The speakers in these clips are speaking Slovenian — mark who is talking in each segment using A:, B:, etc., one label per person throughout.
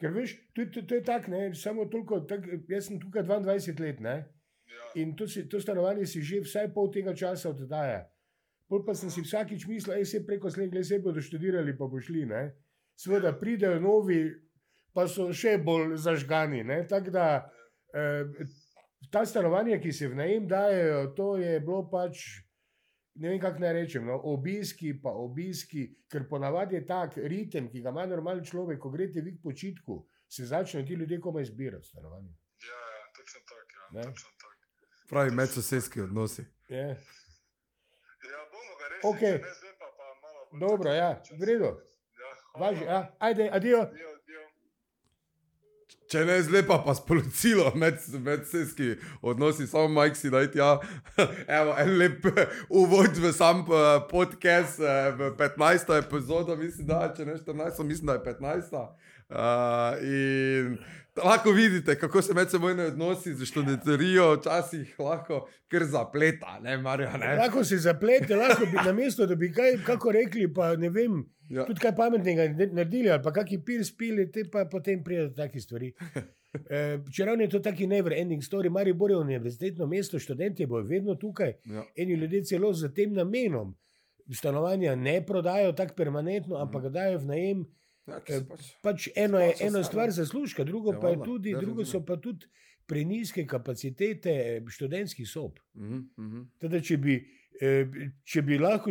A: Ker veš, to, to, to je tako, samo toliko, tak, jaz sem tukaj 22 let, ne,
B: Ja.
A: in to, si, to stanovanje si že vsaj pol tega časa oddaja. Pol pa sem si vsakič mislil, da se preko slednje se bodo študirali, pa bo šli. Ne? Sveda pridejo novi, pa so še bolj zažgani. Tako da eh, ta stanovanja, ki se v najem dajo, to je bilo pač. Ne vem, kako naj rečem, no, obiski, pa obiski, ker ponavadi je tak ritem, ki ga ima normalen človek, ko greste vi k počitku, se začnejo ti ljudje komaj zbirati stanovanje.
B: Ja, ja, točno tako. Ja,
A: Ne.
B: točno tako.
C: Pravi medsosedski odnosi.
A: Je.
B: Ja, bomo ga rešili,
A: Okej.
B: če ne zdaj pa, pa
A: Dobro, ja, v redu.
B: Ja,
A: Važi,
B: hvala.
A: a, ajde, adijo.
B: Dio.
C: Če ne zlepa, pa s policijo, med, medsosedski odnosi, samo Mike si daj ja. Evo, en lep uvod v sam eh, podcast, eh, v 15. epizodo, mislim, da, če ne 14, mislim, da je 15. Uh, in lahko vidite, kako se medsebojni odnosi z študentorijo včasih lahko kar zapleta, ne, Marja, ne?
A: Lahko se zaplete, lahko bi na mesto, da bi kaj kako rekli, pa ne vem,
C: Ja.
A: tudi kaj pametnega ne- naredili, ali pa kakšni pil spili, te pa potem pridejo do takih stvari. Eh, Čeravno je to taki never ending story, Maribor je univerzitetno mesto, študentje bojo vedno tukaj.
C: Ja.
A: Eni ljudje celo z tem namenom stanovanja ne prodajo tako permanentno, ampak ga dajo v najem.
C: Ja, pač,
A: Pač eno je ena
C: se,
A: stvar zaslužka, drugo,
C: Ja,
A: pa je tudi, drugo so pa tudi preniske kapacitete študentskih sob.
C: mhm, mhm.
A: Teda, če, bi, eh, če bi lahko,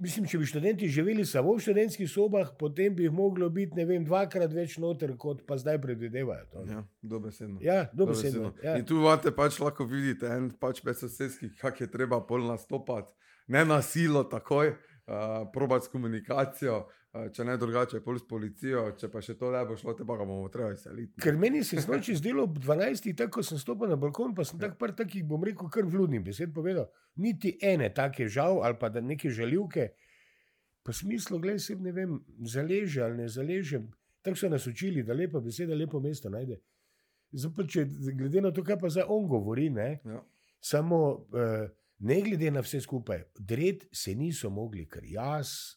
A: mislim, če bi študenti živeli samo v študentskih sobah, potem bi jih moglo biti vem, dvakrat več noter, kot pa zdaj predvidevajo. to.
C: Ja, dobesedno.
A: Ja,
C: Dobesedno.
A: dobesedno. Ja.
C: In tu imate pač lahko vidite en pač medsosedski, kako je treba pol nastopati, ne na silo, takoj, uh, probati s komunikacijo, če ne drugače, pol s policijo, če pa še to ne bo šlo, te pa bomo treba izseliti.
A: Ker meni se je snoči zdelo ob 12. tako ko sem stopil na balkon, pa sem tak par takih, bom rekel, kar vludnih besed povedal. Niti ene take žal ali pa neke žaljivke, pa smislu, gledaj, se ne vem, zaleže ali ne zaleže. Tako so nas učili, da lepa beseda lepo mesto najde. Zdaj če, glede na to, kaj pa zdaj on govori, ne,
C: Ja.
A: samo eh, ne glede na vse skupaj, dred se niso mogli, ker jaz,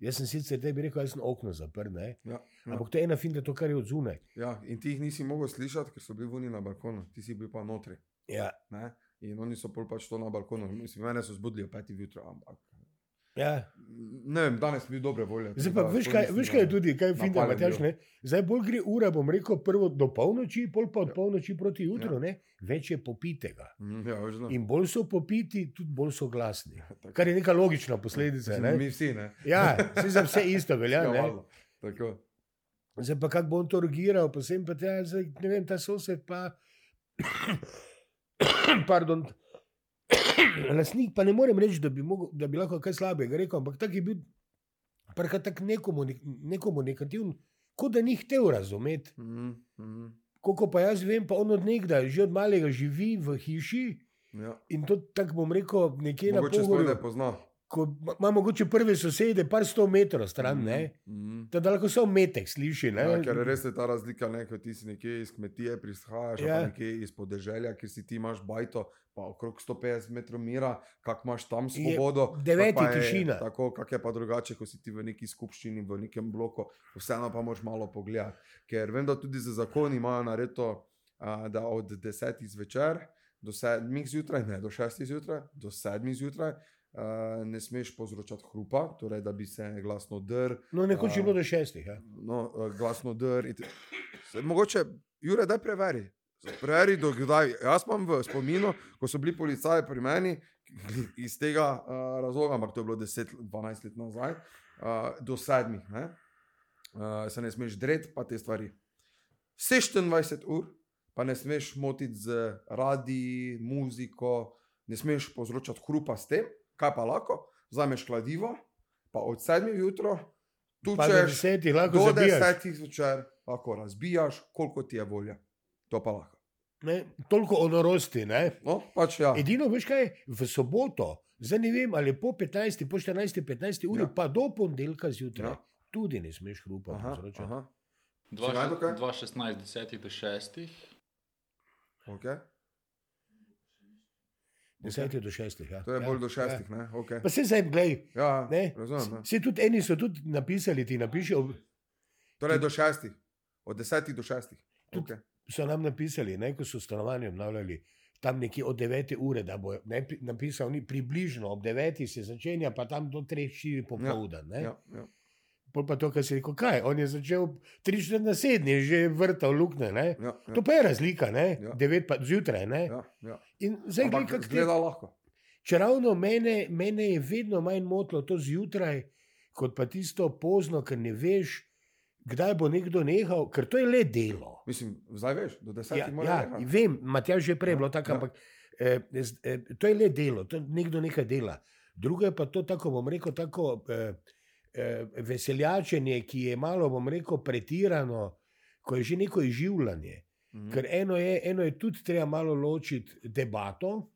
A: jaz sem sicer tebi rekel, jaz sem okno zaprl,
C: Ja, ja,
A: ampak to je ena finta, to, kar je od zunaj.
C: ja, in ti jih nisi mogel slišati, ker so bili vuni na balkonu, ti si bil pa notri.
A: Ja,
C: Ne? In oni so pol pač to na balkonu. Mislim, mene so zbudili ob petih jutra, ampak
A: ja.
C: ne vem, danes bi bil dobre volje.
A: Zdaj pa,
C: da
A: veš, kaj, veš, kaj je tudi, kaj
C: napaljen
A: Matjaž, ne? Zdaj bolj gre ura, bom rekel, prvo do polnoči, pol pa od
C: Ja.
A: polnoči proti jutru,
C: Ja.
A: ne? več je popitega.
C: Mhm, Ja, veš, da.
A: In bolj so popiti, tudi bolj so glasni.
C: Tako.
A: Kar je neka logična posledica.
C: Mislim,
A: Ne?
C: Mi vsi, ne.
A: Ja, se za vse isto velja.
C: Ja,
A: ne.
C: valjda. Tako.
A: Zdaj pa kako bom to rogiral, pa sem pa tja, zdaj, ne vem, ta sosed pa. Pardon. Lastnik pa ne morem reči, da bi, mogel, da bi lahko kaj slabega rekel, ampak tak je bil tako nekomunik, nekomunikativen, kot da ni hotel razumeti.
C: Mhm, mhm.
A: Koliko pa jaz vem, pa on od nekdaj, že od malega živi v hiši
C: Ja.
A: in to tako bom rekel, nekje
C: Mogoče
A: na
C: sploh ne
A: pogorju.
C: pozna.
A: Ko ma- ima mogoče prve sosede, par sto metrov stran,
C: Mhm,
A: ne.
C: mhm.
A: Da lahko samo metek sliši. Ne?
C: Ja, ker res je ta razlika, ne, ko ti si nekje iz kmetije, prihajaš, ja. Nekje iz podeželja, kjer si ti imaš bajto, pa okrog 150 metrov mira, kak imaš tam
A: Je
C: svobodo.
A: deveti
C: pa je
A: tišina.
C: Tako, kak je pa drugače, ko si ti v neki skupščini, v nekem bloku, vseeno pa moraš malo pogledati. Ker vem, da tudi za zakoni imajo nareto, da od 10 zvečer do 7 zjutraj, ne do 6 zjutraj, do 7 zjutraj. Uh, ne smeš povzročati hrupa, torej da bi se glasno drl,
A: No, nekoč je
C: A.
A: bilo do šestih. Ja.
C: no, eh, glasno dr. in te- Se, mogoče, Jure, daj preveri. Preveri, do kdaj. Jaz imam v spominu, ko so bili policaji pri meni, iz tega uh, razloga, ampak to je bilo 10-12 let nazaj, uh, do sedmih, ne? uh, se ne smeš dreti, pa te stvari. 26 ur, pa ne smeš motiti z radi, muziko, ne smeš povzročati hrupa s tem, kaj pa lahko, vzameš kladivo, pa od 7 jutra tu
A: do
C: češ
A: desetih
C: do. 10 zvečer, lahko razbijaš, koliko ti je volja. To pa lahko.
A: Ne, toliko o norosti. Ne?
C: No, pač ja.
A: Edino, veš kaj, v soboto, zdaj ne vem, ali po 15, po 14, 15 uri,
C: Ja.
A: pa do ponedeljka zjutraj,
C: Ja.
A: tudi ne smeš hrupa
C: Aha,
A: povzročati.
C: aha,
D: Dva
C: Si najdel kaj?
D: še- 2016, 10 do 6.
C: okay.
A: 10 do 6. Ja.
C: To je
A: ja.
C: bolj do šestih, ne? Okay.
A: Pa se zdaj, gledaj,
C: Ja,
A: ne.
C: razumem. Ne?
A: Se tudi eni so tudi napisali, ti napišejo.
C: Torej do šestih. Od 10 do 6.
A: Tudi-
C: Okay.
A: So nam napisali, ne, ko so stanovanje obnavljali, tam nekje od 9 ure, da bo ne, pi- napisal, ni približno ob 9 se začenja, pa tam do 3-4 popoldan. Ja,
C: Ja, ja.
A: Pol pa to, kar si rekel, kaj, on je začel 3-4 na 7, je že vrtal lukne. Ne?
C: Ja, ja.
A: To pa je razlika, ne?
C: Ja.
A: 9 pa zjutraj. Ne?
C: Ja, ja.
A: In zdaj, gled,
C: Ampak
A: kak te,
C: zgleda lahko.
A: če ravno mene, mene je vedno manj motilo to zjutraj, kot pa tisto pozno, ker ne veš, kdaj bo nekdo nehal, ker to je le delo.
C: Mislim, zdaj veš, do 10
A: Ja,
C: mora
A: ja
C: nehati.
A: vem, Matjaž že prej je bilo
C: Ja,
A: tako,
C: ja.
A: ampak eh, eh, to je le delo, to nekdo nekaj dela. Drugo je pa to, tako bom rekel, tako eh, veseljačenje, ki je malo, bom rekel, pretirano, ko je že neko izživljanje.
C: Mhm.
A: Ker eno je, eno je tudi treba malo ločiti debato.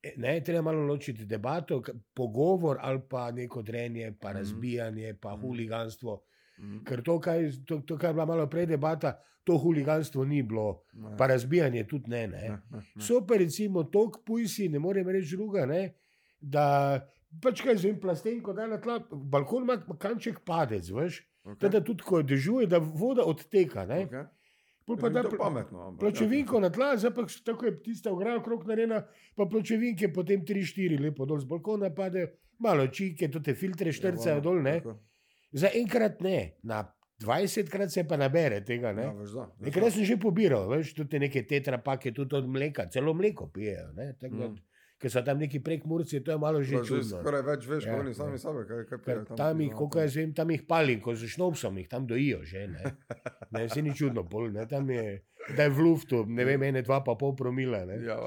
A: e, Ne, treba malo ločiti debato, pogovor ali pa neko drenje, pa
C: Mhm.
A: razbijanje, pa
C: Mhm.
A: huliganstvo.
C: Mhm.
A: Ker to, kaj, to, to, kar je bila malo prej debata, to huliganstvo ni bilo,
C: Ne,
A: pa razbijanje tudi ne. ne.
C: ne, ne, ne.
A: So pa recimo tok pujsi, ne morem reči druga, ne, da pač kaj zvem plastenko, da na tla, balkon ima kanček padec, veš.
C: Okay.
A: Okay. Da tudi ko dežuje, da voda odteka. Ne.
C: Okay.
A: Pol Pa da
C: je
A: pl-
C: pametno. ampak,
A: pločevinko na tla, zdaj pa tako je tista ograja okrog narejena, pa pločevinke potem 3-4 lepo dol z balkona padejo, malo čike, to te filtre štrcajo dol, ne.
C: Tako.
A: Za enkrat ne, na 20 krat se pa nabere tega, ne.
C: Ja, veš, da, veš, da.
A: sem že pobiral, veš, tudi neke tetrapake, tudi od mleka, celo mleko pijejo. Ne, tako
C: Mm.
A: Ker so tam neki prekmurci, to je malo že čudno.
C: Skoraj več veš,
A: Ja,
C: kot oni
A: ja.
C: sami sebe. Kaj, kaj
A: Ker
C: pijejo
A: tam jih, koliko jaz vem, tam jih pali, ko z šnopsom jih tam dojijo že. Ne, ne se ni čudno, pol, ne, tam je, da je v luftu, ne vem, ene dva pa pol promila. Ne.
C: Ja,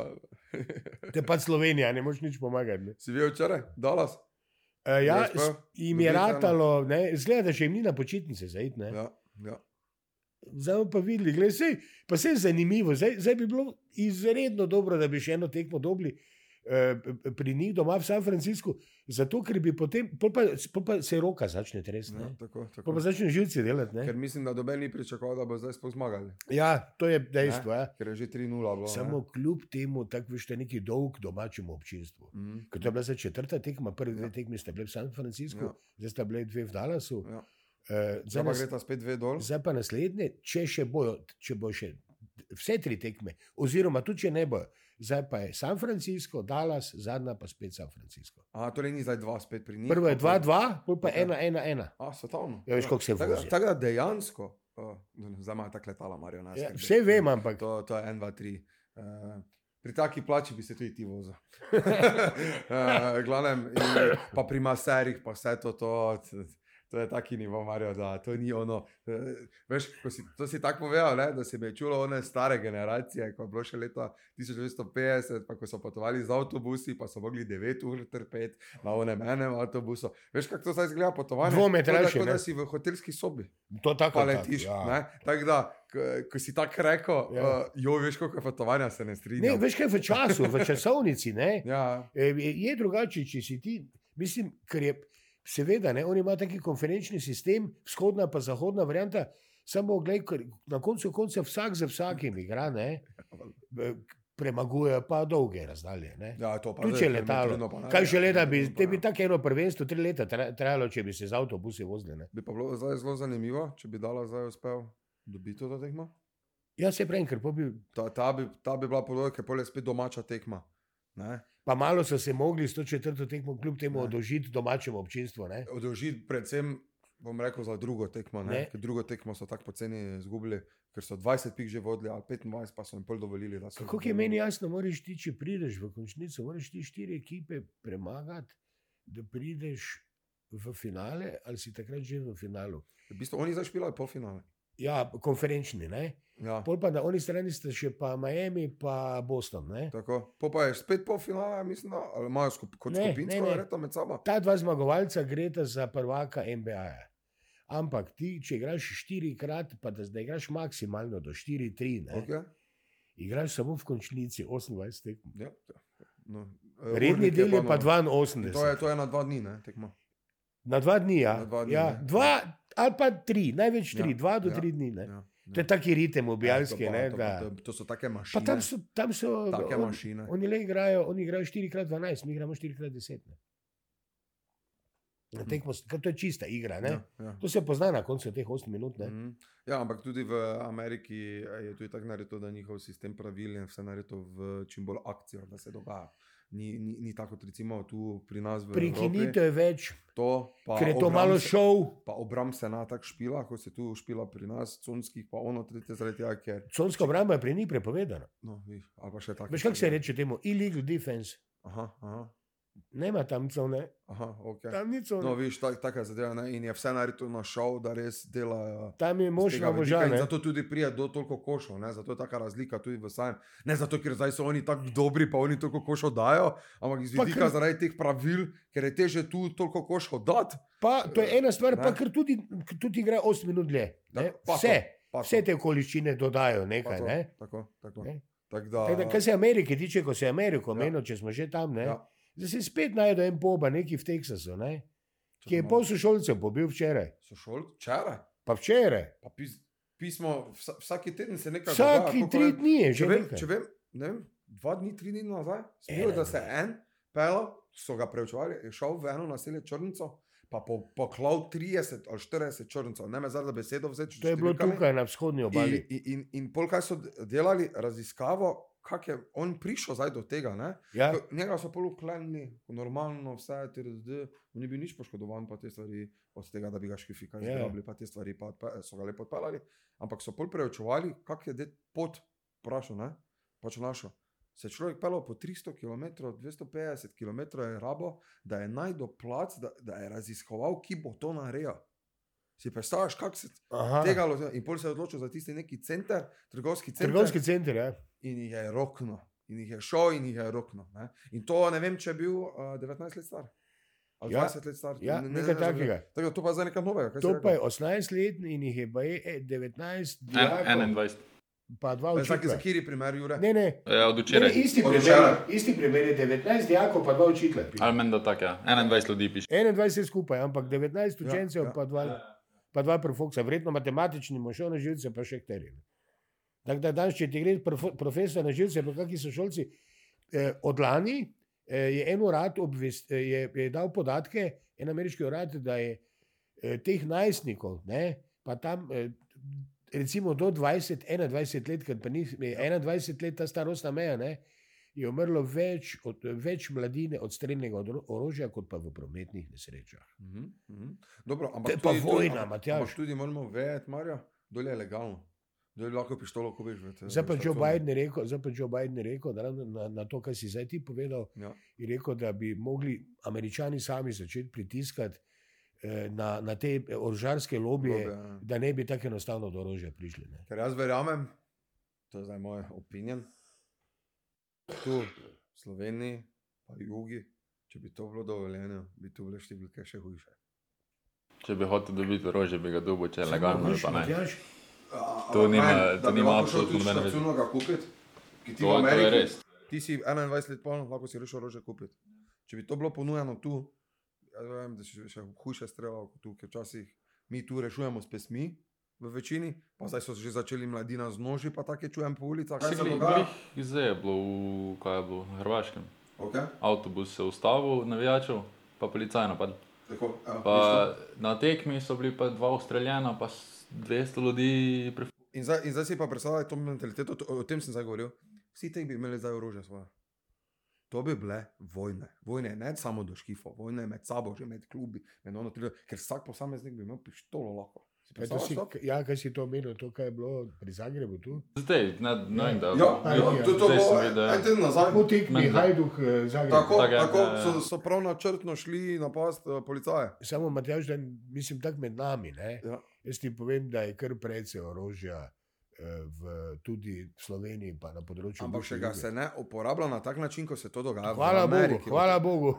A: To je pa Slovenija, ne moš nič pomagati. Ne.
C: si videl včeraj, Dallas?
A: E, ja,
C: pa,
A: s- jim je ratalo, ne, zgleda, da še jim ni na počitnice zaid. Ne.
C: Ja, ja.
A: Zdaj pa videli, gled, sej, pa se je zanimivo. Zdaj, zdaj bi bilo izredno dobro, da bi še eno tekmo dobili eh, pri njih doma v San Franciscu, zato ker bi potem, pol pa, pol pa se roka začne tresti,
C: ja
A: ne.
C: tako,
A: pol
C: tako.
A: pa začne živci delati. Ne?
C: Ker mislim, da doben ni pričakoval, da bo zdaj sploh zmagali.
A: Ja, to je dejstvo. Ja.
C: Ker je že 3-0 bilo.
A: Samo kljub temu, tako veš, to je neki dolg domačemu občinstvu.
C: Mhm.
A: Ker to je bila zdaj četrta tekma, prvi dve
C: Ja.
A: tekmi sta bili v San Franciscu,
C: Ja.
A: zdaj sta bili dve v Dallasu.
C: Ja.
A: Eh,
C: Zdaj pa gre ta spet dve dol.
A: Zdaj pa naslednje, če še bojo, če bo še vse tri tekme, oziroma tudi če ne bojo, zdaj pa je San Francisco, Dallas, zadnja pa spet San Francisco.
C: A, torej ni zdaj dva spet pri njih.
A: Prvo je
C: ampak-
A: 2-2, pol pa
C: Ok.
A: 1-1-1.
C: A, svetovno.
A: Ja, veš, koliko se
C: Tako da-
A: vozi.
C: Tako da dejansko, uh, zdaj ima tako letala, Marijo.
A: Ja, vse vem, ampak
C: To, to je 1, 2, 3. Uh, pri taki plači bi se tudi ti vozil. uh, glavnem, in, pa pri maserih, pa vse to, to, to je taki nivo, Marijo, da to ni ono. Uh, veš, si, to si tako povedal, ne, da se mi je čulo one stare generacije, ko je bilo še leta 1950, pa ko so potovali z avtobusi, pa so mogli 9 ur trpeti na onem enem avtobusu. Veš, kako to zdaj izgleda potovanje?
A: Dvometražje,
C: Kot da- kot
A: ne.
C: da si v hotelski sobi
A: to tako
C: pa letiš.
A: tako,
C: Ja. Tako da, ko, ko si tako rekel,
A: Ja.
C: ja. uh, jo veš, koliko je potovanja, se ne
A: Ne,
C: strinjam.
A: veš kaj v času, v časovnici. Ne,
C: Ja,
A: e, je je drugače, če si ti, mislim, ker je seveda, ne, oni imajo taki konferenčni sistem, vzhodna pa zahodna varianta. Samo, gled, na koncu konca vsak za vsakim igra, ne, e, premaguje pa dolge razdalje. Ne.
C: ja, to pa
A: je letalo.
C: trudno pa ne
A: Kaj
C: vem,
A: še leta bi, te bi tako eno prvenstvo, tri leta tra- trajalo, če bi se z avtobusi vozili. Ne?
C: Bi pa bilo zdaj zelo zanimivo, če bi dala zdaj uspel dobiti to tekmo.
A: Ja, se pravi, ker bi,
C: Ta, ta, bi, ta bi bila podobna, ker je spet domača tekma. Ne?
A: Pa malo so se mogli s to četrto tekmo kljub temu
C: Ne.
A: odožiti domačemu občinstvu. Ne?
C: Odložiti predvsem, bom rekel, za drugo tekmo.
A: Ne.
C: Ne? Ker drugo tekmo so tako poceni izgubili, ker so 20 pik že vodili, ali 25 pa so jim pol dovolili.
A: Kako je meni jasno, moraš ti, če prideš v končnico, moraš ti štiri ekipe premagati, da prideš v finale, ali si takrat že v finalu.
C: V bistvu oni zdaj špilajo polfinale.
A: Ja, konferenčni, ne?
C: Ja.
A: Pol pa na oni strani sta še pa Miami, pa Boston.
C: Po pa je spet polfinale, mislim, da ali imajo skup, kot
A: Ne,
C: skupinsko,
A: ne, ne.
C: verjetno med sabo.
A: Ta dva zmagovalca greta za prvaka NBA. -ja. Ampak ti, če igraš štirikrat, pa da zdaj igraš maksimalno do 4-3, ne,
C: Okay.
A: igraš samo v končnici 28 tekm.
C: Ja, ja. No, eh,
A: Redni del je pa
C: no. In
A: 82.
C: To je, to je na dva dni, ne, tekmo.
A: Na dva dni, ja.
C: Na dva dni,
A: ja, dva ali pa tri, največ tri,
C: Ja,
A: dva do
C: ja,
A: tri dni. Ne.
C: Ja,
A: To je taki ritem ubijalski.
C: Ja,
A: ne,
C: to, pa-
A: da-
C: to, pa- to, to so take
A: Pa
C: mašine.
A: tam so, tam so
C: Take
A: on,
C: mašine.
A: oni le igrajo, oni igrajo 4x12, mi igramo 4x10. Ne. Na tekmo, ker to je čista igra. Ne?
C: Ja, ja.
A: To se pozna na koncu teh 8 minut. Ne?
C: Mhm. Ja, ampak tudi v Ameriki eh, je tudi tako naredito, da njihov sistem pravil je vse naredito v čim bolj akcijo, da se dogaja. Ni, ni, ni tako kot recimo tu pri nas v
A: Prekinitev je več,
C: Evropi. To,
A: ker je to malo šov.
C: Pa obram se na tak špila, kot se tu špila pri nas, conskih, pa ono tretje zaradi tega, ker.
A: Conska obramba je pri njih prepovedana.
C: No, viš, ali pa še tako.
A: Veš, kako se reče temu? Illegal defense.
C: Aha, aha,
A: Nema tam cone.
C: aha ok.
A: Tam ni cone.
C: No, viš, tak, taka zadeva ne? in je vse naredito na šov, da res delajo.
A: Tam je mož na ne.
C: Zato tudi pride do toliko košov, ne? zato je taka razlika tudi v samem. Ne zato, ker zdaj so oni tako dobri, pa oni toliko košov dajo, ampak iz
A: Pa
C: vidika
A: ker-
C: zaradi teh pravil, ker je teže tu toliko košov dati.
A: Pa, to je ena stvar,
C: Ne.
A: pa ker tudi, tudi igra 8 minut dlje. ne.
C: Pa to,
A: Vse,
C: pa
A: vse te okoliščine dodajo
C: pa
A: nekaj.
C: to,
A: Ne?
C: Tako, tako.
A: Ne.
C: Tak da,
A: Tako da, Kar se Amerike tiče, ko se Ameriko
C: Ja.
A: menil, če smo že tam, ne,
C: ja,
A: da se spet najde en poba, neki v Teksasu, ne, ki je pol sošolcev pobil včeraj.
C: So šol, včeraj.
A: Pa včeraj.
C: Pa pis, pismo, vsa, vsaki teden se nekaj
A: Vsaki
C: koliko
A: tri
C: vem-
A: dni je
C: Če
A: že
C: vem,
A: nekaj.
C: če vem, ne vem, dva dni, tri dni nazaj,
A: Ena
C: da se
A: dni.
C: en pelal, so ga preučevali, je šel v eno naselje črnco, pa po, poklal 30 ali 40 črncev, ne me zdaj za besedo vzeti.
A: To je bilo tukaj na vzhodni
C: In,
A: obali.
C: in, in, in pol kaj so delali, raziskavo, kako je on prišel zdaj do tega. Ne?
A: Ja,
C: Njega so pol uklenili, normalno, vse je TRD, ni bil nič poškodovan, pa te stvari, od tega, da bi ga škrifi kaj
A: Ja.
C: zgrabili, pa te stvari, pa odpe- so ga lepo odpeljali. Ampak so pol preučevali, kak je det pot, vprašal, ne, pač našel. Se je človek pelal po 300 km, 250 km je rabo, da je najdel plac, da, da je raziskoval, ki bo to naredil. Si predstavljaš, kako se
A: Aha.
C: tega loteval? In pol se je odločil za tisti neki center, trgovski center.
A: Trgovski center, ja.
C: In jih je rokno, in jih je šel, in jih je rokno. Ne? In to ne vem, če je bil uh, 19 let star. Ali
A: Ja.
C: 20 let star.
A: Ja,
C: Ne- ne-
A: nekaj
C: ne-
A: takega.
C: Tako da to pa je zdaj nekaj novega.
A: To
C: rekel?
A: pa je 18 let in jih je baje, eh, 19,
D: En,
A: dijakov,
D: 21.
A: pa dva
C: Veš, taki
A: učitelja.
C: za kiri primer, Jure?
A: Ne, ne,
D: Ja, od
A: ne, ne
D: včeraj.
A: isti,
C: Od
A: primer, isti primer je 19 dijakov, pa dva učitelja.
D: Ali meni da tako, ja. 21 ljudi piše.
A: 21 skupaj, ampak 19
C: Ja,
A: učencev,
C: ja.
A: pa dva, pa dva profoksa, verjetno matematični, mošel na živce, pa še kteri. Tako da danes, če ti gre profesor na živce, pa kakšni so šolci, eh, od lani eh, je en urad obvest, eh, je, je dal podatke, en ameriški urad, da je eh, teh najstnikov, ne, pa tam eh, recimo do 20, 21 let, ker pa ni
C: Ja.
A: 21 let ta starostna meja, ne, je umrlo več, od, več mladine od streljnega orožja, kot pa v prometnih nesrečah.
C: Mhm, mhm. Dobro,
A: To
C: ampak
A: je pa
C: tudi,
A: vojna,
C: ampak-
A: Matjaž.
C: Ampak tudi moramo vedeti, Marja, dol je legalno. Dol je lahko pištolo, ko veš.
A: Zdaj pa Joe. Biden je rekel, pa Joe Biden je rekel da ravno na, na to, kar si zdaj ti povedal,
C: Ja.
A: je rekel, da bi mogli američani sami začeti pritiskati eh, na, na te orožarske lobije,
C: Lobije, ja.
A: da ne bi tako enostavno do orožja prišli. Ne.
C: Ker jaz verjamem, to je zdaj moj opinion, tu v Sloveniji, pa jugi, če bi to bilo dovoljeno, bi tu bile številke še hujše.
D: Če bi hotel dobiti orožje, bi ga dobil, če je legalno,
A: Matjaž,
D: To nima- to nima absolutno nobene veze.
C: veze. kupiti, ki ti v
D: To, je
C: Ameriki,
D: res.
C: ti si 21 let poln, lahko si rešil orožje kupiti. Če bi to bilo ponujeno tu, jaz vem, da si še hujše streljal kot tu, ker včasih mi tu rešujemo s pesmi. V večini, pa zdaj so že začeli mladina z noži, pa tako je čujem po ulicah. Kaj se dogaja?
D: Zdaj je bilo v, kaj je bilo, v Hrvaškem.
C: Okay.
D: Avtobus se je ustavil, navijačev, pa policaj napad.
C: Tako, evo,
D: Pa na tekmi so bili pa dva ustreljena, pa 200 ljudi.
C: In, zdaj, in zdaj si pa predstavljaj to mentaliteto, to, o tem sem zdaj govoril. Vsi ti bi imeli zdaj orožje svoje. To bi bile vojne. Vojne ne samo do škifov, vojne med sabo, že med klubi, med ono, tri, ker vsak posameznik bi imel pištolo lahko.
A: Kaj si, ja, kaj si to omenil, to, kaj je bilo pri Zagrebu tu?
D: Zdaj, ne, ne da
C: Ja, ja,
A: ja.
C: to, to
D: Zdaj
C: bo
D: sem videl, ja.
C: en teden nazaj.
A: Po tekmi
D: Menda.
A: Hajduk eh, Zagreb.
C: Tako,
D: Tako je,
C: tako
D: ja, ja.
C: so, so prav načrtno šli napast uh, policaje.
A: Samo Matjaž, da mislim tako med nami. Ne?
C: Ja.
A: Jaz ti povem, da je kar precej orožja eh, v, tudi v Sloveniji, pa na področju.
C: Ampak
A: bivše
C: še ga se ne uporablja na tak način, kot se to dogaja
A: Hvala
C: v
A: Bogu,
C: Ameriki.
A: hvala Bogu.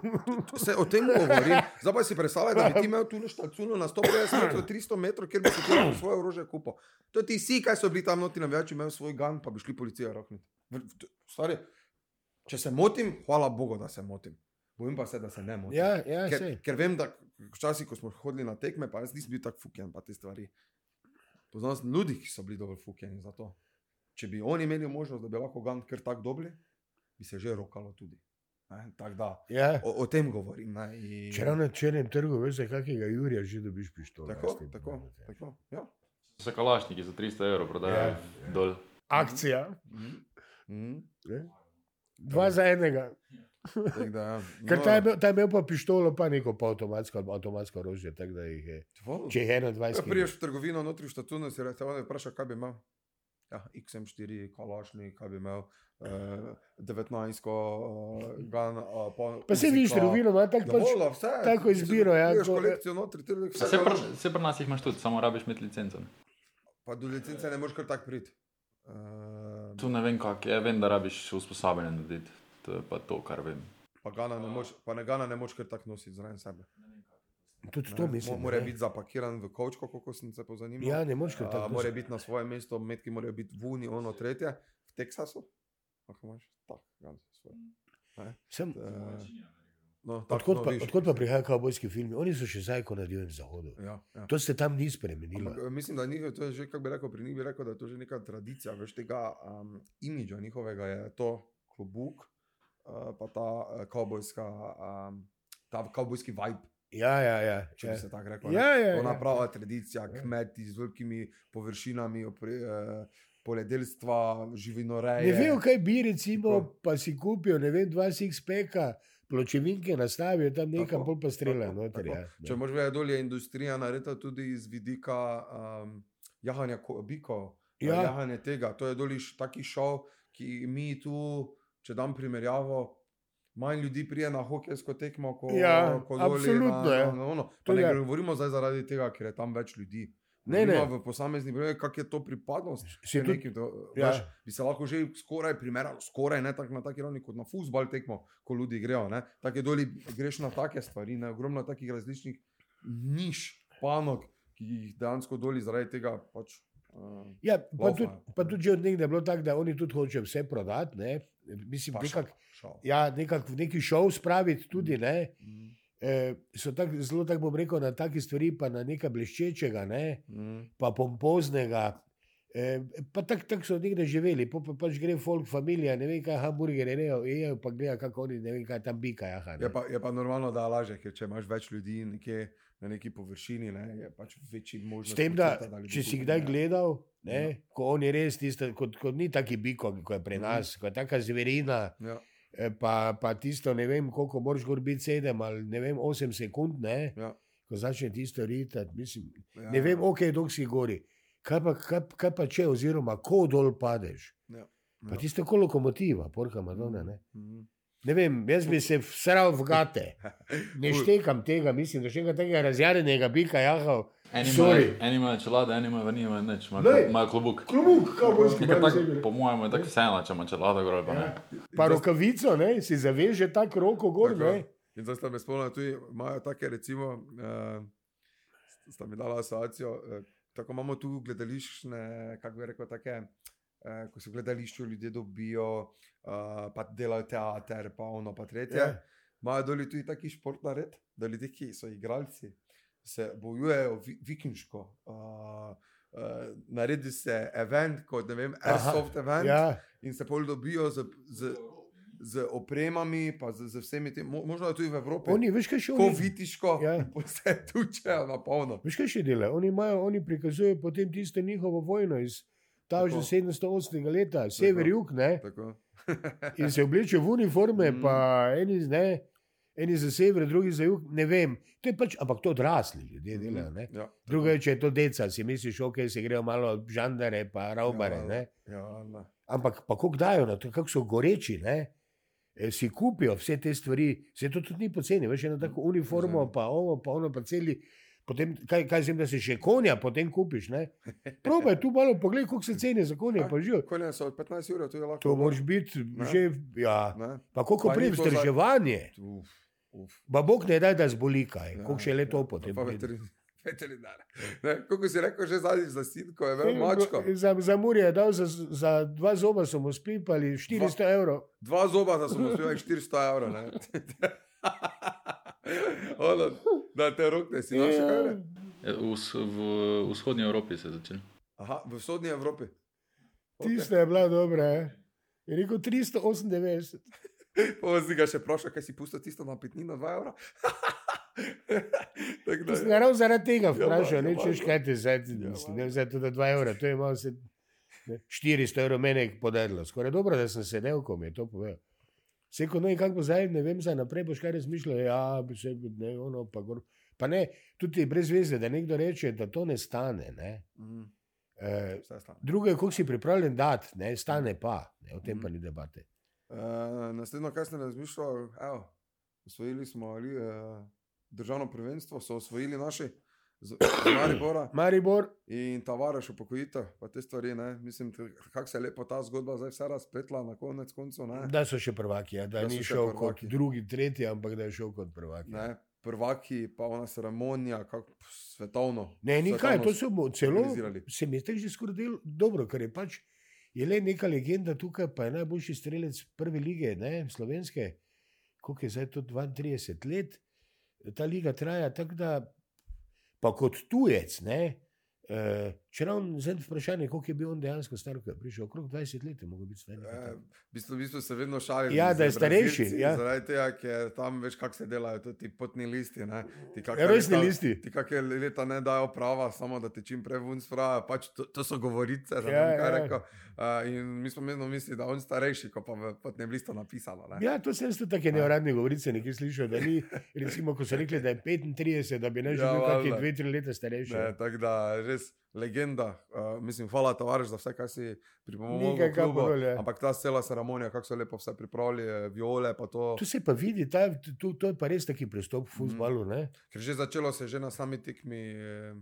C: Se o tem govorim. Zdaj pa si predstavljaj, da bi ti imel tu na štacuno na 150 metrov, 300 metrov, kjer bi si ti lahko svoje orožje kupil. To ti si, kaj so bili tam noti navijači, imel svoj gan, pa bi šli policija rohniti. Stari, če se motim, hvala Bogu, da se motim. Bojim pa se, da se ne motim.
A: ja, ja,
C: ker,
A: sej.
C: ker vem, da včasih, ko smo hodili na tekme, pa jaz nisem bil tako fuken, pa te stvari. Poznam sem ljudi, ki so bili dovolj fukeni za to. Če bi oni imeli možnost, da bi lahko gan kar tako dobili, bi se že rokalo tudi. Ne, da,
A: Ja.
C: o, o tem govorim. Ne, in-
A: Če ravno na črnem trgu, veš, za kakega Jurija že dobiš pištolo.
C: Tako,
A: tem
C: tako,
A: pomeni.
C: tako. Ja.
D: Se kalašniki za 300 evrov prodajajo
A: Ja.
D: dol.
A: Akcija,
C: Mm.
A: ne? dva za enega.
C: Tako da, ja.
A: Ker
C: No,
A: ta je, imel, ta je imel pa pištolo, pa neko pa avtomatsko, avtomatsko orožje. da je-
C: tvo-
A: Če je 21.
C: Ja, priješ v trgovino, notri v štatutu, si reče, on je vprašal, kaj bi imel. Ja, XM4, kalašni, kaj bi imel, uh, 19, uh, gun, uh, pa,
A: Pa se vidiš, trgovino ima tako pač.
C: Dovolj, vse.
A: tako izbiro, ja, ko-
C: kolekcijo notri, ti vse.
D: Vse pri, vse pri nas jih imaš tudi, samo rabiš imeti licenco. ne.
C: Pa do licence ne moreš kar tako priti. Uh,
D: Tu ne vem, kako je, vem, da rabiš usposabljanje narediti. To je pa to, kar vem.
C: pa gana ne moreš, pa ne gana ne moreš kar tako nositi zraven sebe.
A: Tudi to
C: Ne,
A: mislim.
C: mo- Mora biti zapakiran v kočko, kako sem se pozanimal.
A: Ja, ne moreš kar
C: A,
A: tako.
C: Mora biti na svojem mestu, metki morajo biti v Uni, ono tretje, v Teksasu. Kako imaš? Tak, ja, svoje.
A: Sem,
C: Eh, No, tako,
A: odkot,
C: no,
A: pa,
C: viš.
A: odkot pa prihajajo kavbojski filmi? Oni so še zdaj, ko na divjem zahodu.
C: Ja, ja.
A: To se tam ni spremenilo.
C: Ampak, eh, mislim, da njihov, to je že, kako bi rekel, pri njih bi rekel, da je to že neka tradicija, veš tega um, imidža njihovega je to klobuk, uh, pa ta uh, kavbojska, um, ta kavbojski vibe,
A: Ja, ja, ja.
C: če
A: ja.
C: bi se tako rekel. ne.
A: Ja, ja,
C: Ona
A: ja.
C: prava tradicija, kmeti z velikimi površinami, opre, eh, poljedelstva, živinoreje.
A: Ne vejo, kaj bi, recimo,
C: Tako.
A: pa si kupijo, ne vem, dva six-peka, pločevinke nastavijo tam nekam, pol pa streljajo noter.
C: tako.
A: Ja.
C: Če moš vedeti, dol je industrija narejena tudi iz vidika um, jahanja ko- bikov,
A: Ja.
C: ja. jahanja tega. To je doliš taki šov, ki mi tu, če dam primerjavo. Manj ljudi prije na hokejsko tekmo, kot
A: Ja,
C: ko
A: absolutno,
C: na, na, na ono. Pa ne govorimo zdaj zaradi tega, ker je tam več ljudi.
A: Ne, ne.
C: V posameznih primerih, kak je to pripadnost.
A: Tudi-
C: nekim to,
A: ja.
C: veš, bi se lahko že skoraj primerjalo, skoraj ne tako na taki ravni kot na futbol tekmo, ko ljudi grejo. ne. Tako je doli, greš na take stvari, ne, ogromno takih različnih niš, panog, ki jih dejansko doli zaradi tega pač. Uh,
A: Ja, pa,
C: Laufajo.
A: tudi, pa tudi od nekdaj je bilo tako, da oni tudi hočejo vse prodati. Ne? Mislim, nekak,
C: šal.
A: ja, nekak, neki šov spraviti tudi. Ne?
C: Mm,
A: E, so tak, zelo, tako bom rekel, na take stvari, pa na nekaj bleščečega, ne?
C: mm,
A: pa pompoznega. E, pa tako tak so nekdaj živeli, pa, pa pač gre folk, familija, ne vem kaj hamburgerje, ne jejo, pa gleda, kako oni, ne vem kaj tam bika. Jaha, ne.
C: Je pa, je pa normalno, da laže, ker če imaš več ljudi nekje na neki površini, ne, je pač večji možnost.
A: S tem, da
C: ljudi
A: če si kdaj
C: ne.
A: gledal, ne,
C: Ja.
A: ko on je res tisto, kot, kot ni taki biko, kot je pri
C: Mhm.
A: nas, kot je taka zverina,
C: Ja,
A: eh, pa, pa tisto, ne vem, koliko moraš gor biti sedem ali ne vem, osem sekund, ne,
C: ja,
A: ko začne tisto ritati, mislim,
C: ja,
A: ne vem, ok, dok si gori. Kaj pa, kaj, kaj pa če, oziroma ko dol padeš?
C: Ja,
A: Pa
C: ja.
A: tisto kot lokomotiva, porka Madonna. Ne?
C: Mhm.
A: Ne vem, jaz bi se vsral v gate. Ne štekam tega, mislim, da še enega tega razjarjenega bika jahal.
D: Eni imajo- čelade, eni imajo vanilje, nič, imajo
A: Glej.
D: kl- imajo klobuk.
A: Klubuk, kavbojski,
D: Nekaj tak, po mojem je tako vseeno, če ima čelado gor ali pa ne.
A: Pa rokavico, ne, si zaveže tako roko gor,
C: Tako.
A: ne.
C: In zdaj sta me spomnila, tudi imajo take, recimo, uh, sta mi dala asociacijo. Uh, tako imamo tu gledališče, kako bi rekel, take, uh, ko se v gledališču ljudje dobijo, uh, pa delajo teater, pa ono, pa tretje.
A: Ja.
C: Imajo doli tudi taki šport nared, da ljudje, ki so igralci, se bojujejo vi, vikingsko. Uh, Uh, naredi se event, kot ne vem,
A: Aha,
C: airsoft event,
A: Ja,
C: in se pol dobijo z, z, z opremami, pa z, z vsemi temi, mo, možno tudi v Evropi.
A: oni, veš kaj še oni,
C: vitiško,
A: Ja.
C: ja. vse tučejo na polno.
A: veš kaj še delajo? Oni, imajo, oni prikazujejo potem tisto njihovo vojno iz ta že
C: Tako.
A: 708. leta, sever-jug. In se oblečejo v uniforme,
C: Mm.
A: pa eni, ne, eni za sever, drugi za jug, ne vem. To je pač, ampak to odrasli ljudje delajo. Ne?
C: Ja,
A: Drugo je, če je to deca, si misliš, ok, se grejo malo žandare, pa raubare.
C: Ja, ja, ne.
A: Ampak pa kako dajo na to, kako so goreči, ne? E, si kupijo vse te stvari, se to tudi ni poceni, veš, eno tako uniformo, pa ovo, pa ono, pa celi. Potem, kaj, kaj zim, da se še konja potem kupiš, ne? Probaj tu malo pogledaj, koliko se ceni za konja, pa že.
C: Konja so od 15 ur, to je lahko.
A: To moraš biti že, ja.
C: Ne?
A: Pa koliko
C: Pa
A: prej vzdrževanje. Ba Bog ne daj, da zboli kaj,
C: Ja,
A: koliko še le to
C: ja,
A: potem.
C: Pa veterinar. Kako si rekel, že zadnjič za sinko, je veliko mačko.
A: Za, za Murje je dal za, za dva zoba, so mu spipali 400 evrov.
C: Dva zoba, da smo uspeli 400 evrov. ne. ono, da te rokne, si našel kaj? ne?
D: Ja, V, v vzhodnji Evropi se je začel.
C: Aha, v vzhodnji Evropi.
A: Tista je bila dobra. Je, je rekel 398.
C: Pozi ga še prošel, kaj si pustil tisto na pitnino, 2 evra. Da,
A: ga ravno zaradi tega
C: Ja,
A: vprašal, ne
C: ja, ma,
A: češ kaj ti zdaj,
C: Ja,
A: mislim, ne zdaj tudi 2 evra, to je malo se. ne, 400 evrov meni je podarilo, skoraj dobro, da sem sedel, ko mi je to povedal. Seko, no in kako bo zdaj, ne vem, za naprej boš kaj razmišljal, ja, bi se, ne, ono, pa gor. Pa ne, tudi brez veze, da nekdo reče, da to ne stane. Ne.
C: Mhm,
A: E,
C: stane.
A: drugo je, koliko si pripravljen dati, ne, stane pa, ne, o tem pa ni debate.
C: Uh, naslednjo, kaj sem razmišljal, evo, osvojili smo ali, uh, državno prvenstvo, so osvojili naši z, z Maribora
A: Maribor,
C: in Tavares upokojitev, pa te stvari, ne, mislim, kako se je lepo ta zgodba zdaj vse razpletla na konec koncev, ne.
A: da so še prvaki, ja, da,
C: Da
A: ni
C: še
A: šel kot
C: prvaki.
A: drugi, tretji, ampak da je šel kot prvaki.
C: ne. Prvaki, pa ona ceremonija, kako svetovno.
A: Ne, ni kaj,
C: svetovno
A: to so mu celo,
C: organizirali.
A: se mi je tako že skoraj del dobro, ker je pač, je le neka legenda tukaj, pa je najboljši strelec prve lige, ne, slovenske, koliko je zdaj to 32 let, ta liga traja tako da, pa kot tujec, ne, uh, če ravno zdaj vprašanje, koliko je bil on dejansko star, ko je prišel, okrog 20 let je mogel biti star. takega.
C: V bistvu, v bistvu se vedno šalijo.
A: Ja, da je starejši, ja.
C: Zaradi tega, ker tam veš, kako se delajo ti potni listi. Ne? Ti kakšne
A: Ja, rojstni
C: leta-
A: listi.
C: Ti kakšne leta ne dajo prava, samo da te čim prej ven spravijo. Pač to, to so govorice, da
A: Ja,
C: ja,
A: ja.
C: rekel. Uh, in mi smo vedno mislili, da je on starejši, kot pa v potnem listu napisano. Ne?
A: Ja, to sem tudi take neuradne govorice nekaj slišal, da ni, recimo, ko so rekli, da je 35, da bi naj že
C: Ja,
A: bil kakšne
C: valjda.
A: 2-3 leta starejši.
C: Ne, tako da res legenda. Uh, mislim, hvala, tovariš, za vse, kar si pripomogel.
A: Nekaj, kar
C: klubu.
A: bolj, ja.
C: Ampak ta cela ceremonija, kako so lepo vse pripravili, eh, viole, pa to.
A: Tu se pa vidi, ta, to, to je pa res taki pristop v futbalu. Mm.
C: Ker že začelo se je že na sami tekmi, eh,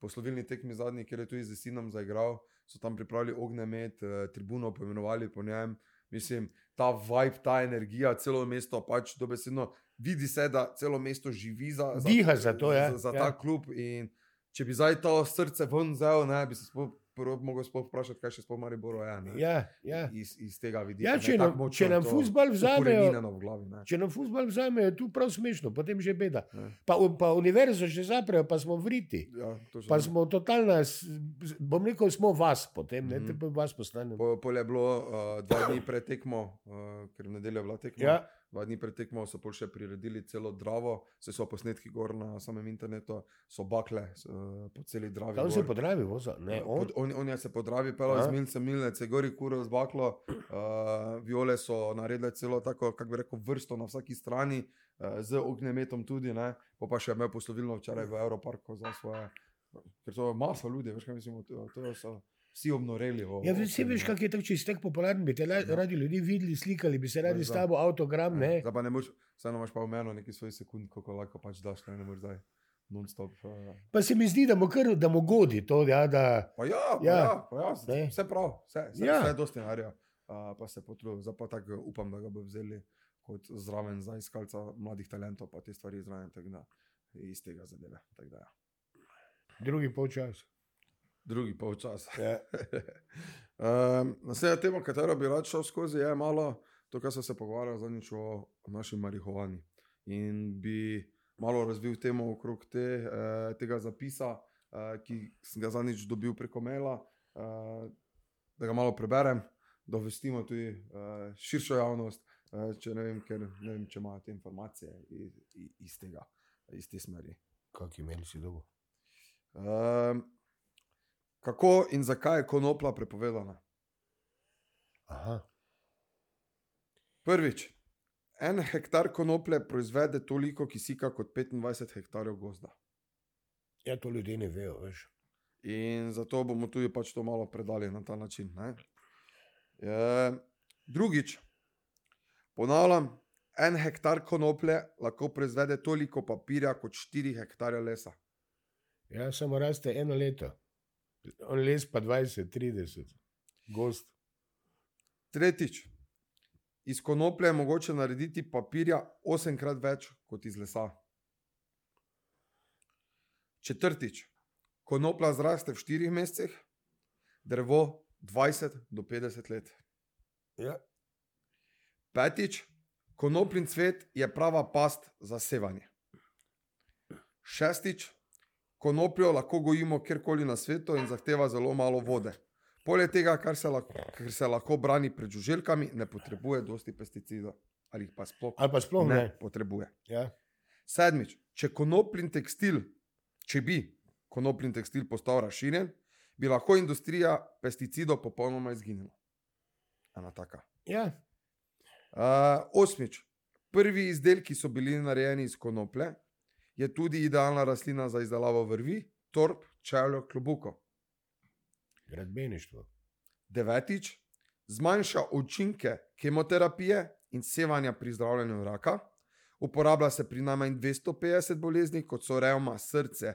C: poslovilni tekmi zadnji, kjer je tudi z Sinom zaigral, so tam pripravili ognjemet, tribuno poimenovali po njem. Mislim, ta vibe, ta energija, celo mesto pač dobesedno vidi se, da celo mesto živi za, za,
A: Diha za to, ja.
C: za, za
A: Ja.
C: ta klub. In če bi zdaj to srce ven vzel, ne, bi se sploh, mogel sploh vprašati, kaj še sploh Mariboro je. ne.
A: Ja, ja.
C: Iz, iz tega vidika.
A: Ja,
C: ne,
A: če
C: tako
A: nam- če nam
C: to
A: fuzbal vzamejo-
C: glavi. Ne.
A: Če nam futbal vzame, je tu prav smešno, potem že beda.
C: Ne.
A: Pa, pa univerzo že zaprejo, pa smo vriti.
C: Ja.
A: Pa smo totalna, bom rekel, smo vas potem, ne,
C: Mhm.
A: te pa vas postanemo.
C: Po, pol je bilo uh, dva dni pred tekmo, uh, ker v nedeljo je bila tekma.
A: Ja,
C: Dva dni pred tekmo so pol še priredili celo Dravo, se so posnetki gor na samem internetu, so bakle uh, po celi Dravi.
A: tam se
C: gor.
A: podravi voza. Ne, on,
C: Pod, on, on je se podravi, pelal
A: A?
C: z milce, milce, gori kuro z baklo. Uh, viole so naredile celo tako, kako bi rekel, vrsto na vsaki strani, uh, z ognjemetom tudi, ne. Po pa še imel poslovilno včeraj v Evroparku za svoje, ker so masa ljudi, veš kaj mislim, to, to so vsi obnoreli. o-
A: Ja, vsi veš,
C: ne.
A: kak je tako, tako popularen, bi te la-
C: Ja.
A: radi ljudi videli, slikali, bi se radi s tabo avtogram, ne.
C: Zdaj pa ne moreš, vseeno imaš pa omejeno nekaj svojih sekund, koliko lahko pač daš, ne, ne moreš zdaj non-stop. Uh,
A: Pa se mi zdi, da mu kar, da mu godi to, ja, da
C: pa ja, pa
A: Ja.
C: ja, pa ja,
A: Ne.
C: vse prav, vse, vse,
A: Ja.
C: ja. vse je dosti narja. Uh, pa se potrudil, zdaj pa tako upam, da ga bo vzeli kot zraven za iskalca mladih talentov, pa te stvari zraven, tako da iz tega zadeve. tako Da, ja.
A: drugi polčas.
C: Drugi polčas.
A: Ja.
C: Um, Naslednja tema, katero bi rad šel skozi, je malo to, kar sem se pogovarjal zadnjič o naši marihuani. In bi malo razvil temo okrog te, eh, tega zapisa, eh, ki sem ga zadnjič dobil preko maila, eh, da ga malo preberem, da obvestimo tudi eh, širšo javnost, eh, če ne vem, ker ne vem, če imajo te informacije iz, iz tega, iz te smeri.
A: Kak imen si dolgo?
C: Um, kako in zakaj je konoplja prepovedana?
A: Aha.
C: Prvič, en hektar konoplje proizvede toliko kisika kot 25 hektarjev gozda.
A: Ja, to ljudje ne vejo, veš.
C: In zato bomo tudi pač to malo predali na ta način. ne. E, drugič, ponavljam, en hektar konoplje lahko proizvede toliko papirja kot 4 hektarje lesa.
A: Ja, samo raste eno leto. On les pa 20, 30, gost.
C: Tretjič, iz konoplje je mogoče narediti papirja osemkrat več kot iz lesa. Četrtič, konoplja zraste v štirih mesecih, drevo 20 do 50 let.
A: Ja.
C: Petič, konoplin cvet je prava past za sevanje. Šestič, konopljo lahko gojimo kjerkoli na svetu in zahteva zelo malo vode. Poleg tega, kar se lahko, ker se lahko brani pred žuželkami, ne potrebuje dosti pesticidov. ali pa sploh
A: Ali pa sploh
C: ne,
A: ne.
C: potrebuje.
A: Ja.
C: Sedmič, če konoplin tekstil, če bi konoplin tekstil postal razširjen, bi lahko industrija pesticidov popolnoma izginila. Ena taka.
A: Ja.
C: Uh, osmič, prvi izdelki so bili narejeni iz konoplje, je tudi idealna rastlina za izdelavo vrvi, torb, čevljev, klobukov.
A: Gradbeništvo.
C: Devetič, zmanjša učinke kemoterapije in sevanja pri zdravljenju raka. Uporablja se pri najmanj 250 boleznih, kot so reuma, srce,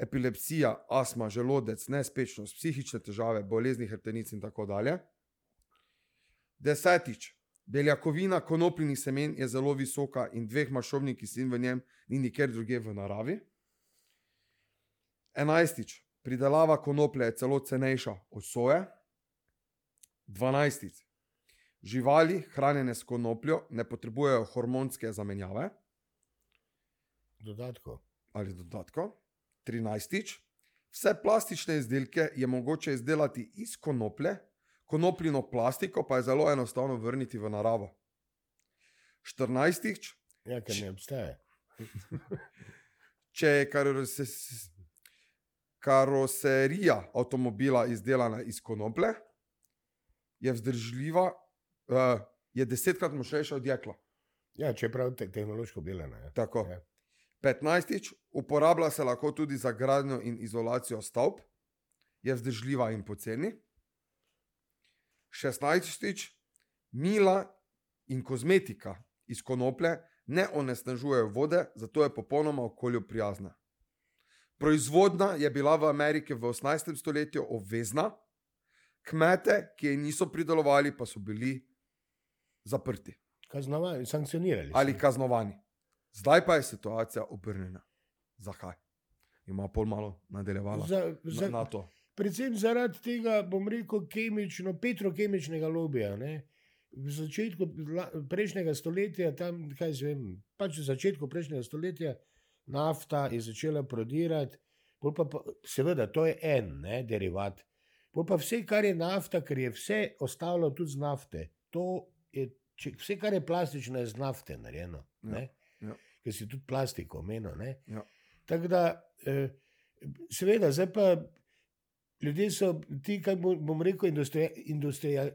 C: epilepsija, astma, želodec, nespečnost, psihične težave, bolezni hrbtenic in tako dalje. Desetič, beljakovina konopljinih semen je zelo visoka in dveh maščobnih kislin v njem ni nikjer drugje v naravi. Enajstič, pridelava konoplje je celo cenejša od soje. Dvanajstič, živali, hranjene s konopljo, ne potrebujejo hormonske zamenjave
A: Dodatkov.
C: ali dodatkov. Trinajstič, vse plastične izdelke je mogoče izdelati iz konoplje, konopljino plastiko pa je zelo enostavno vrniti v naravo. Štirinajstič,
A: Ja, ker ne obstaja.
C: če je karose- karoserija avtomobila izdelana iz konoplje, je vzdržljiva, uh, je desetkrat močnejša od jekla.
A: Ja, čeprav te, tehnološko obdelana. Ja.
C: Tako.
A: Ja.
C: 15. Uporablja se lahko tudi za gradnjo in izolacijo stavb, je vzdržljiva in poceni. 16. Mila in kozmetika iz konoplje ne onesnažujejo vode, zato je popolnoma okolju prijazna. Proizvodnja je bila v Ameriki v 18. stoletju obvezna, kmete, ki je niso pridelovali, pa so bili zaprti
A: Kaznovani, sankcionirali. so.
C: ali kaznovani. Zdaj pa je situacija obrnjena. Zakaj? Ima pol malo nadaljevala
A: Za, za,
C: na, na to.
A: Predvsem zaradi tega, bom rekel, kemično, petrokemičnega lobija. Ne? V začetku prejšnjega stoletja, tam, kaj se vem, pač v začetku prejšnjega stoletja, nafta je začela prodirati, pol pa, pa, seveda, to je en ne, derivat. Pol pa vse, kar je nafta, ker je vse ostalo tudi z nafte, to je, če, vse, kar je plastično, je z nafte narejeno.
C: Ja, ja.
A: Ker si tudi plastiko omenil.
C: Ja.
A: Tako da, eh, seveda, zdaj pa ljudje so ti, kaj bom, rekel, industria, industria,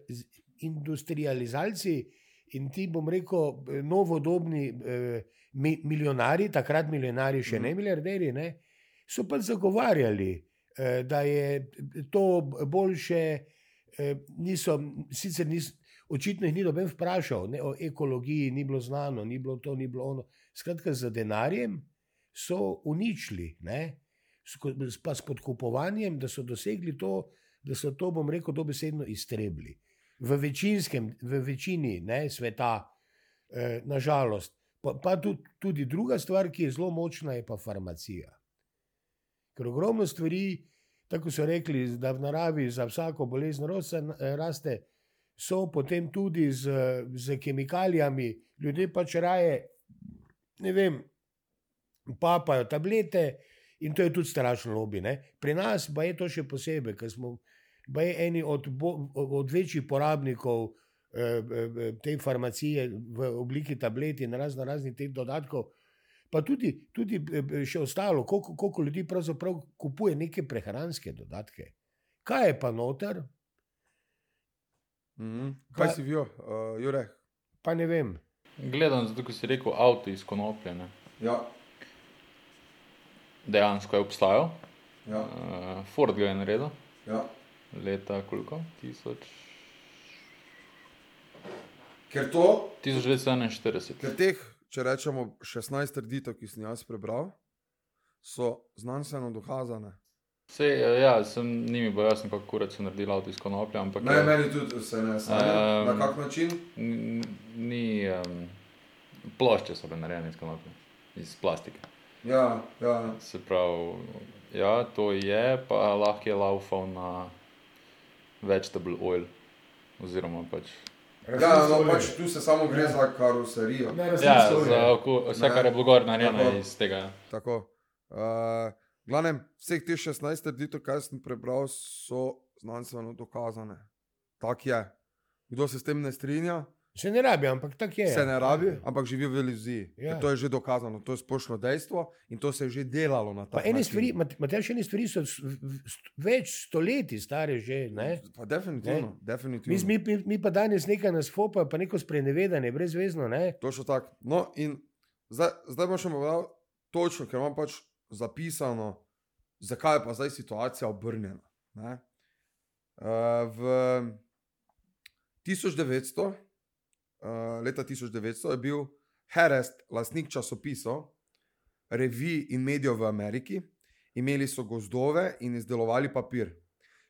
A: industrializalci in ti, bom rekel, novodobni eh, mi, milijonari, takrat milijonari, še
C: Mhm.
A: ne milijarderji, ne, so pa zagovarjali, eh, da je to boljše. Eh, niso, sicer nis, očitno jih ni noben vprašal, ne, o ekologiji ni bilo znano, ni bilo to, ni bilo ono. Skratka, z denarjem so uničili, ne, pa s podkupovanjem, da so dosegli to, da so to, bom rekel, dobesedno iztrebili. V, v večini ne, sveta, eh, nažalost. Pa, pa tudi, tudi druga stvar, ki je zelo močna, je pa farmacija. Ker ogromno stvari, tako so rekli, da v naravi za vsako bolezen rosa, raste, so potem tudi z, z kemikalijami, ljudje pač raje, ne vem, papajo tablete in to je tudi strašno lobby. Ne? Pri nas pa je to še posebej, ker smo eni od, bo, od večjih porabnikov eh, eh, te farmacije v obliki tablet in razno raznih teh dodatkov. Pa tudi, tudi eh, še ostalo, koliko, koliko ljudi pravzaprav kupuje neke prehranske dodatke. Kaj je pa noter,
C: Mhm. Kaj
A: Pa-
C: si vijo, uh, Jure?
A: pa ne vem.
D: Gledam, zato ko si rekel avto iz konoplje. Ne.
C: Ja,
D: Dejansko je obstajal.
C: ja,
D: Uh, Ford ga je naredil,
C: ja.
D: leta koliko? Tisoč...
C: Ker to
D: 1941.
C: Ker teh, če rečemo, 16 trditev, ki sem jaz prebral, so znanstveno dokazane.
D: Vse, ja, sem njimi bo jasno, kako kurac so naredili avto iz konoplje, ampak
C: Ne,
D: je-
C: meni tudi se ne sanja.
D: Em,
C: Na kak način?
D: Ni um, plošče so bile narejene iz konoplje, iz plastike.
C: Ja, ja.
D: Se pravi, ja, to je, pa lahko je laufal na vegetable oil. Oziroma, pač,
C: Ja, no, pač tu se samo gre za karoserijo.
A: Ne,
D: ja, za oko, vse,
C: Ne.
D: kar je bilo gor narejeno iz tega.
C: Tako. Uh, glavnem, vseh teh 16 trditev, kar sem prebral, so znanstveno dokazane. Tak je. Kdo se s tem ne strinja,
A: Se ne rabi, ampak tako je.
C: se ne rabi, ampak živijo v iluziji.
A: Ja.
C: To je že dokazano, to je splošno dejstvo in to se je že delalo na ta način.
A: stvari, Matej, ene stvari so več stoletij stare že. Ne?
C: Pa definitivno,
A: Mi,
C: definitivno.
A: mi, mi, mi pa danes nekaj nas fopa, pa neko sprenevedanje, brezvezno. Ne?
C: Točno tako. No, in zdaj, zdaj bom še povedal točno, ker imam pač zapisano, zakaj je pa zdaj situacija obrnjena. Ne? Uh, v 1900, uh, leta 1900 je bil Harrest, lastnik časopisov, revij in medijev v Ameriki. Imeli so gozdove in izdelovali papir.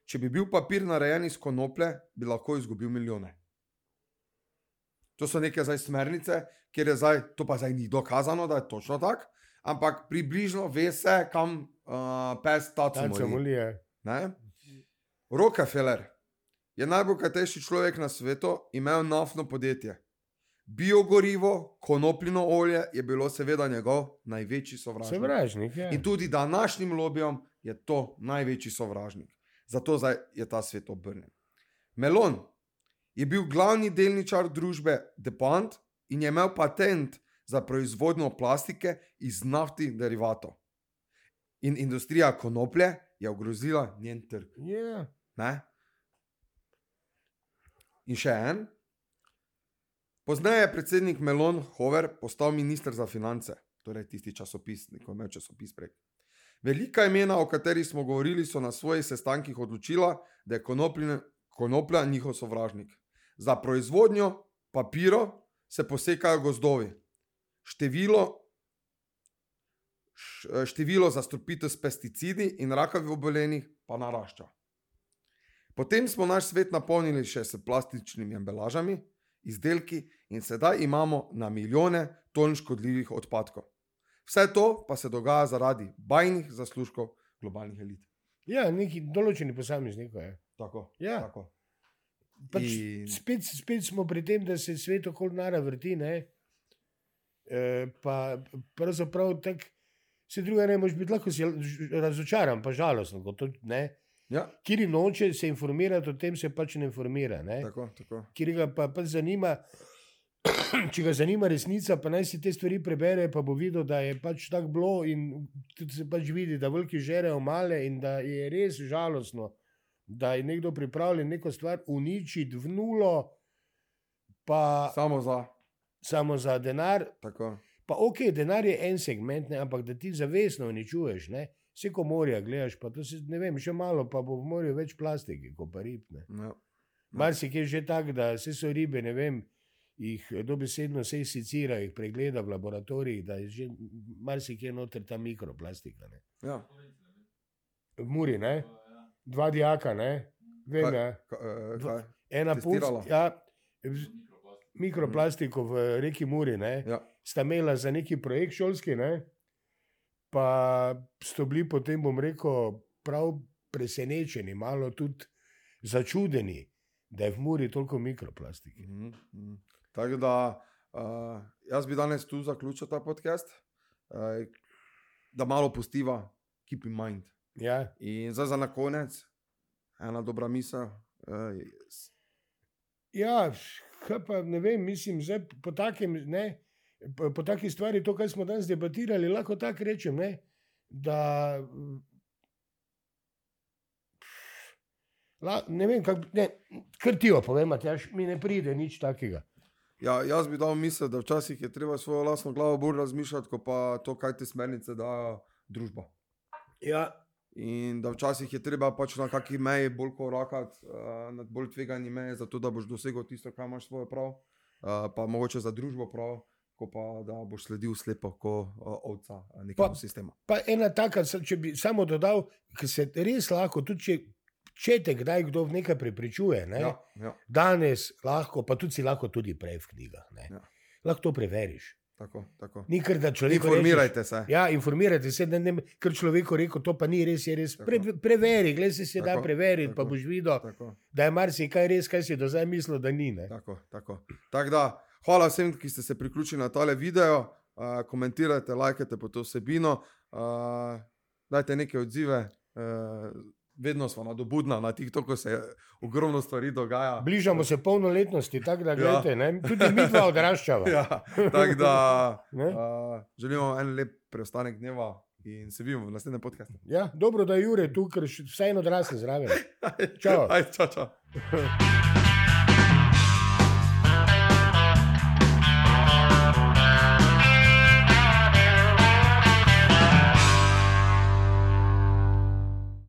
C: Če bi bil papir narejen iz konoplje, bi lahko izgubil milijone. To so neke zdaj smernice, kjer je zdaj, to pa zdaj ni dokazano, da je točno tako, ampak približno ve se, kam uh, pes taco
A: Taca
C: moli.
A: molije.
C: Ne? Rockefeller je najbogatejši človek na svetu, imel naftno podjetje. Biogorivo, konopljino olje je bilo seveda njegov največji sovražnik.
A: Sovražnik. Ja.
C: In tudi današnjim lobijem je to največji sovražnik. Zato je ta svet obrnjen. Melon je bil glavni delničar družbe DuPont in je imel patent za proizvodnjo plastike iz naftnih derivatov. In industrija konoplje je ogrozila njen trg.
A: Ja.
C: Ne? In še en. Pozneje je predsednik Melon Hover postal ministr za finance, torej tisti časopis, ko je imel časopis prek. Velika imena, o katerih smo govorili, so na svojih sestankih odločila, da je konoplja njihov sovražnik. Za proizvodnjo papirov se posekajo gozdovi. Število, število zastrupitev s pesticidi in rakavih obolenjih pa narašča. Potem smo naš svet napolnili še s plastičnimi embalažami, izdelki in sedaj imamo na milijone ton škodljivih odpadkov. Vse to pa se dogaja zaradi bajnih zaslužkov globalnih elit.
A: ja, neki določeni posameznik je.
C: Tako.
A: Ja.
C: tako.
A: Pač
C: In-
A: spet, spet smo pri tem, da se svet okoli nara vrti. Ne? E, pa pravzaprav tako se druga ne moreš biti, lahko si razočaran, pa žalosten. to, ne.
C: Ja,
A: Kjer noče se informirati o tem, se pač ne informira. Ne?
C: tako, tako.
A: Kjer ga pa, pa zanima, če ga zanima resnica, pa naj si te stvari prebere, pa bo videl, da je pač tako bilo in tudi se pač vidi, da veliki žerejo male in da je res žalostno, da je nekdo pripravljen neko stvar uničiti v nulo, pa
C: Samo za.
A: samo za denar.
C: Tako.
A: Pa ok, denar je en segment, ne, ampak da ti zavestno uničuješ, ne. Vse ko morja gledaš, pa to se ne vem, še malo pa bo v morju več plastike, kot pa rib. Ne.
C: Ja.
A: Marsik je že tak, da vse so ribe, ne vem, jih dobesedno se secira, jih pregleda v laboratorijih, da je že marsik je noter ta mikroplastika. Ne.
C: Ja.
A: V Muri, ne? dva dijaka, ne? vem,
C: Kaj-
A: ja.
C: Eh, kaj?
A: ena punca. Ja, mikroplastiko v reki Muri, ne?
C: Ja.
A: sta imela za neki projekt šolski, ne? Pa so bili potem, bom rekel, prav presenečeni, malo tudi začudeni, da je v Muri toliko mikroplastike.
C: Mhm, mhm. Tako da uh, jaz bi danes tu zaključil ta podcast, uh, da malo postiva, keep in mind.
A: Ja,
C: In zdaj za na konec, ena dobra misel. Uh,
A: ja kaj pa ne vem, mislim, zdaj po takem, ne, po, po taki stvari, to, kar smo danes debatirali, lahko tako rečem, ne, da La, ne vem, kako ne, krtijo, povem, da mi ne pride nič takega.
C: ja, jaz bi dal misel, da včasih je treba svojo lastno glavo bolj razmišljati, kot pa to, kaj te smernice dajo družba.
A: Ja,
C: In da včasih je treba pač na kakšni meji bolj korakati, uh, nad bolj tvegani meji, zato da boš dosegel tisto, kar imaš svoje prav, uh, pa mogoče za družbo prav, ko pa da boš sledil slepo, kot ovca nekemu
A: Pa-
C: sistemu.
A: pa ena taka, če bi samo dodal, ki se res lahko, tudi če, če te kdaj kdo v nekaj prepričuje, ne,
C: Ja, ja,
A: danes lahko, pa tudi si lahko tudi prej v knjigah. ne.
C: Ja.
A: Lahko to preveriš.
C: tako, tako.
A: Ni kar da človek.
C: Informirajte se.
A: Ja, informirajte se, da ne ker človeku rekel, to pa ni res, je res. Pre, preveri, gledaj se, se da
C: Tako,
A: preveriti, pa
C: tako.
A: boš videl,
C: Tako,
A: da je marsikaj res, kaj si do zdaj mislil, da ni. Ne?
C: tako, tako. Tak da, hvala vsem, ki ste se priključili na tale video. Uh, komentirajte, lajkajte po to vsebino, uh, dajte neke odzive, uh, vedno smo nadobudna, na TikToku se ogromno stvari dogaja.
A: Bližamo se polnoletnosti, tako da
C: Ja.
A: gledajte, ne? tudi mi dva odraščava.
C: Ja, tako da uh, želimo en lep preostanek dneva in se vidimo v naslednjem podkastu.
A: Ja, dobro, da je Jure tu, ker še vseeno odrasel zraven. Čau.
C: Ajde, čau, čau.